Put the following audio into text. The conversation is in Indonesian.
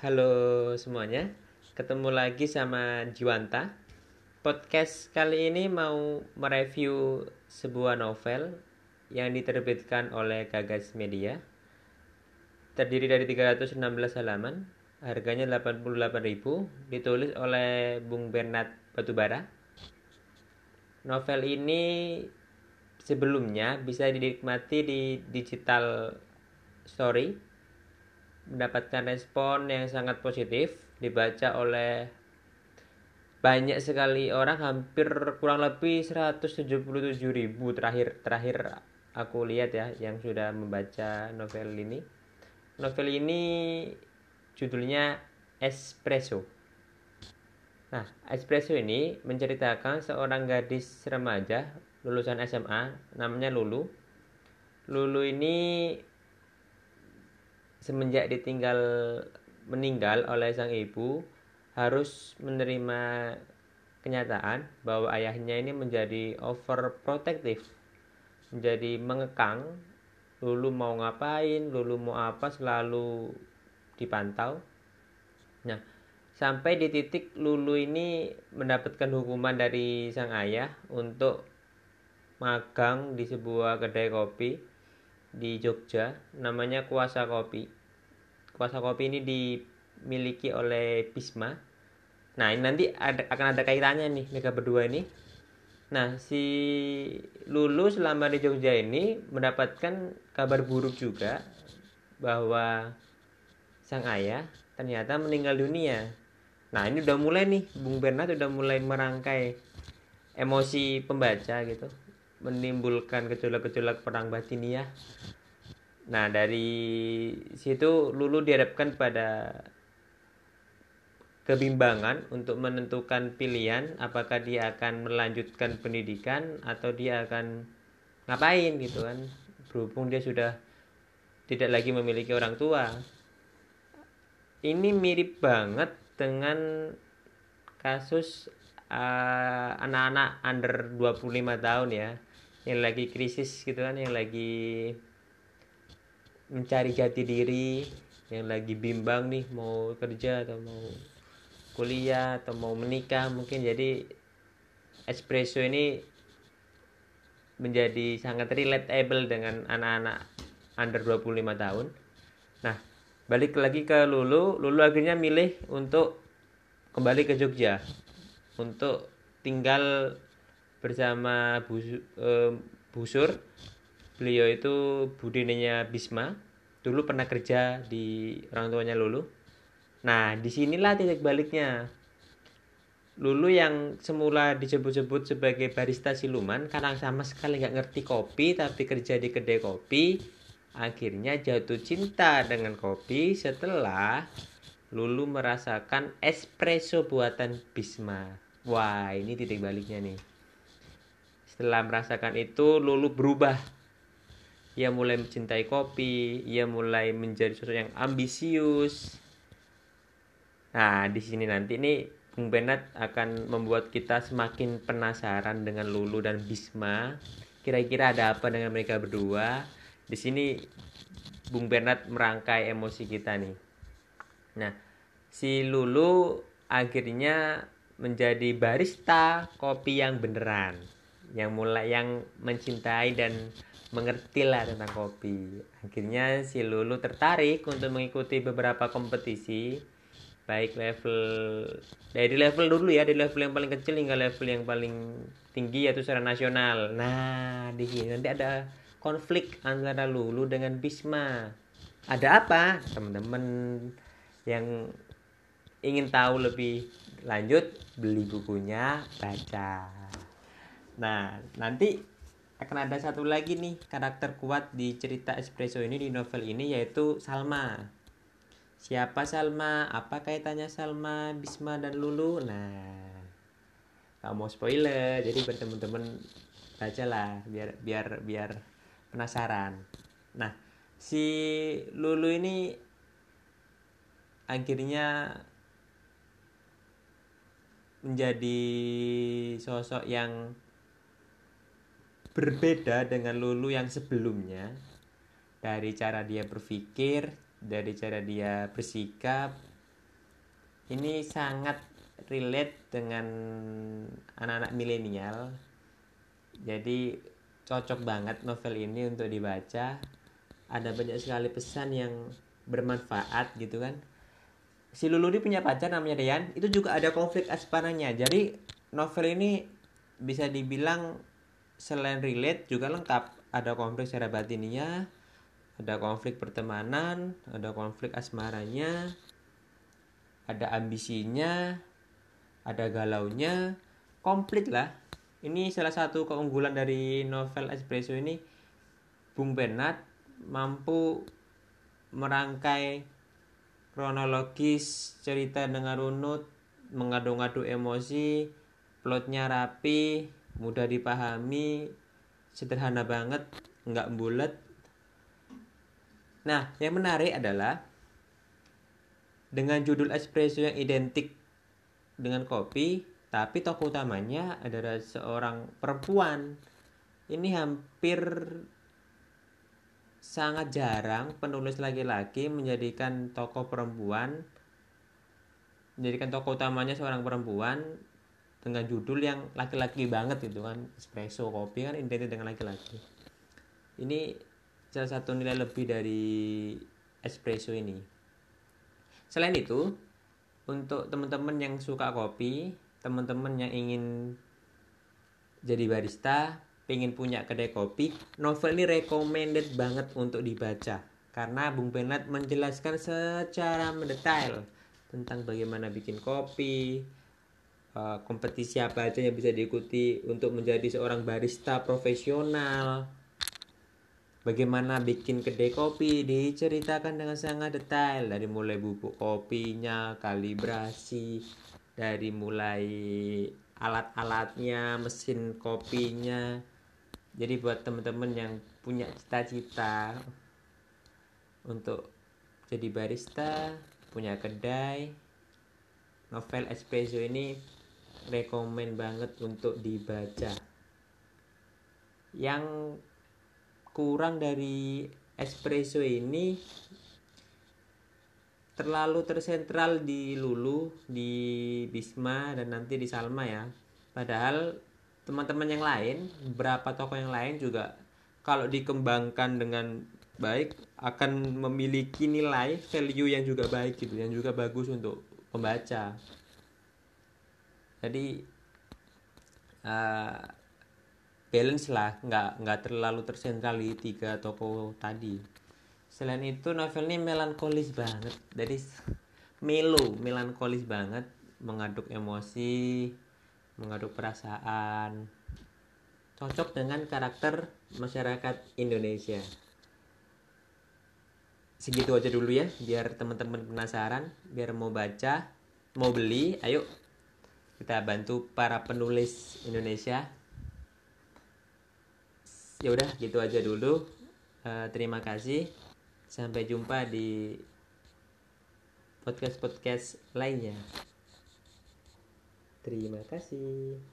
Halo semuanya, ketemu lagi sama Jiwanta. Podcast kali ini mau mereview sebuah novel yang diterbitkan oleh Gagas Media. Terdiri dari 316 halaman, harganya 88.000, ditulis oleh Bung Bernard Batubara. Novel ini sebelumnya bisa dinikmati di digital story mendapatkan respon yang sangat positif dibaca oleh banyak sekali orang hampir kurang lebih 177 ribu terakhir terakhir aku lihat ya yang sudah membaca novel ini. Novel ini judulnya Espresso. Nah Espresso ini menceritakan seorang gadis remaja lulusan SMA namanya Lulu. Lulu ini semenjak ditinggal meninggal oleh sang ibu harus menerima kenyataan bahwa ayahnya ini menjadi overprotective menjadi mengekang lulu mau ngapain lulu mau apa selalu dipantau. Nah sampai di titik lulu ini mendapatkan hukuman dari sang ayah untuk magang di sebuah kedai kopi di Jogja namanya Kuasa Kopi. Kuasa Kopi ini dimiliki oleh Bisma. Nah, ini nanti ada, akan ada kaitannya nih mereka berdua ini. Nah, si Lulu selama di Jogja ini mendapatkan kabar buruk juga bahwa sang ayah ternyata meninggal dunia. Nah, ini udah mulai nih Bung Bernard udah mulai merangkai emosi pembaca gitu menimbulkan gejolak-gejolak perang batiniah. Nah, dari situ Lulu dihadapkan pada kebimbangan untuk menentukan pilihan apakah dia akan melanjutkan pendidikan atau dia akan ngapain gitu kan. Berhubung dia sudah tidak lagi memiliki orang tua. Ini mirip banget dengan kasus eh, anak-anak uh, under 25 tahun ya yang lagi krisis gitu kan yang lagi mencari jati diri yang lagi bimbang nih mau kerja atau mau kuliah atau mau menikah mungkin. Jadi espresso ini menjadi sangat relatable dengan anak-anak under 25 tahun. Nah balik lagi ke Lulu. Lulu akhirnya milih untuk kembali ke Jogja untuk tinggal bersama uh, Busur beliau itu budinanya Bisma. Dulu pernah kerja di orang tuanya Lulu. Nah di sinilah titik baliknya. Lulu yang semula disebut-sebut sebagai barista siluman karena sama sekali nggak ngerti kopi tapi kerja di kedai kopi akhirnya jatuh cinta dengan kopi setelah Lulu merasakan espresso buatan Bisma. Wah ini titik baliknya nih setelah merasakan itu, Lulu berubah. Ia mulai mencintai kopi, ia mulai menjadi sosok yang ambisius. Nah, di sini nanti nih Bung Bernard akan membuat kita semakin penasaran dengan Lulu dan Bisma. Kira-kira ada apa dengan mereka berdua? Di sini Bung Bernard merangkai emosi kita nih. Nah, si Lulu akhirnya menjadi barista kopi yang beneran yang mulai yang mencintai dan mengerti lah tentang kopi. Akhirnya si Lulu tertarik untuk mengikuti beberapa kompetisi baik level dari level dulu ya dari level yang paling kecil hingga level yang paling tinggi yaitu secara nasional. Nah, di sini nanti ada konflik antara Lulu dengan Bisma. Ada apa? Teman-teman yang ingin tahu lebih lanjut beli bukunya, baca. Nah, nanti akan ada satu lagi nih karakter kuat di cerita Espresso ini di novel ini yaitu Salma. Siapa Salma? Apa kaitannya Salma, Bisma dan Lulu? Nah, nggak mau spoiler, jadi buat temen-temen bacalah biar biar biar penasaran. Nah, si Lulu ini akhirnya menjadi sosok yang berbeda dengan Lulu yang sebelumnya. Dari cara dia berpikir, dari cara dia bersikap, ini sangat relate dengan anak-anak milenial. Jadi cocok banget novel ini untuk dibaca. Ada banyak sekali pesan yang bermanfaat gitu kan. Si Lulu ini punya pacar namanya Dean itu juga ada konflik asmaranya jadi novel ini bisa dibilang selain relate juga lengkap. Ada konflik secara batinnya ada konflik pertemanan ada konflik asmaranya ada ambisinya ada galaunya. Komplit lah. Ini salah satu keunggulan dari novel Espresso ini. Bung Bernard mampu merangkai kronologis cerita dengan runut mengadu-ngadu emosi plotnya rapi mudah dipahami sederhana banget nggak bulat nah yang menarik adalah dengan judul espresso yang identik dengan kopi tapi tokoh utamanya adalah seorang perempuan. Ini hampir sangat jarang penulis laki-laki menjadikan tokoh perempuan menjadikan tokoh utamanya seorang perempuan dengan judul yang laki-laki banget gitu kan. Espresso kopi kan identik dengan laki-laki. Ini salah satu nilai lebih dari espresso ini. Selain itu untuk teman-teman yang suka kopi teman-teman yang ingin jadi barista pengen punya kedai kopi novel ini recommended banget untuk dibaca. Karena Bung Bernard menjelaskan secara mendetail tentang bagaimana bikin kopi, Eh, kompetisi apa aja yang bisa diikuti untuk menjadi seorang barista profesional? Bagaimana bikin kedai kopi? Diceritakan dengan sangat detail. Dari mulai bubuk kopinya kalibrasi dari mulai alat-alatnya mesin kopinya. Jadi buat teman-teman yang punya cita-cita untuk jadi barista punya kedai novel espresso ini rekomen banget untuk dibaca yang kurang dari espresso ini terlalu tersentral di Lulu, di Bisma dan nanti di Salma ya. Padahal teman-teman yang lain, beberapa tokoh yang lain juga kalau dikembangkan dengan baik akan memiliki nilai value yang juga baik gitu, yang juga bagus untuk pembaca jadi uh, balance lah nggak nggak terlalu tersentral di tiga toko tadi. Selain itu novel ini melankolis banget. Jadi melo melankolis banget. Mengaduk emosi mengaduk perasaan. Cocok dengan karakter masyarakat Indonesia. Segitu aja dulu ya biar teman-teman penasaran biar mau baca mau beli ayo kita bantu para penulis Indonesia. Ya udah gitu aja dulu. Uh, terima kasih. Sampai jumpa di podcast podcast lainnya. Terima kasih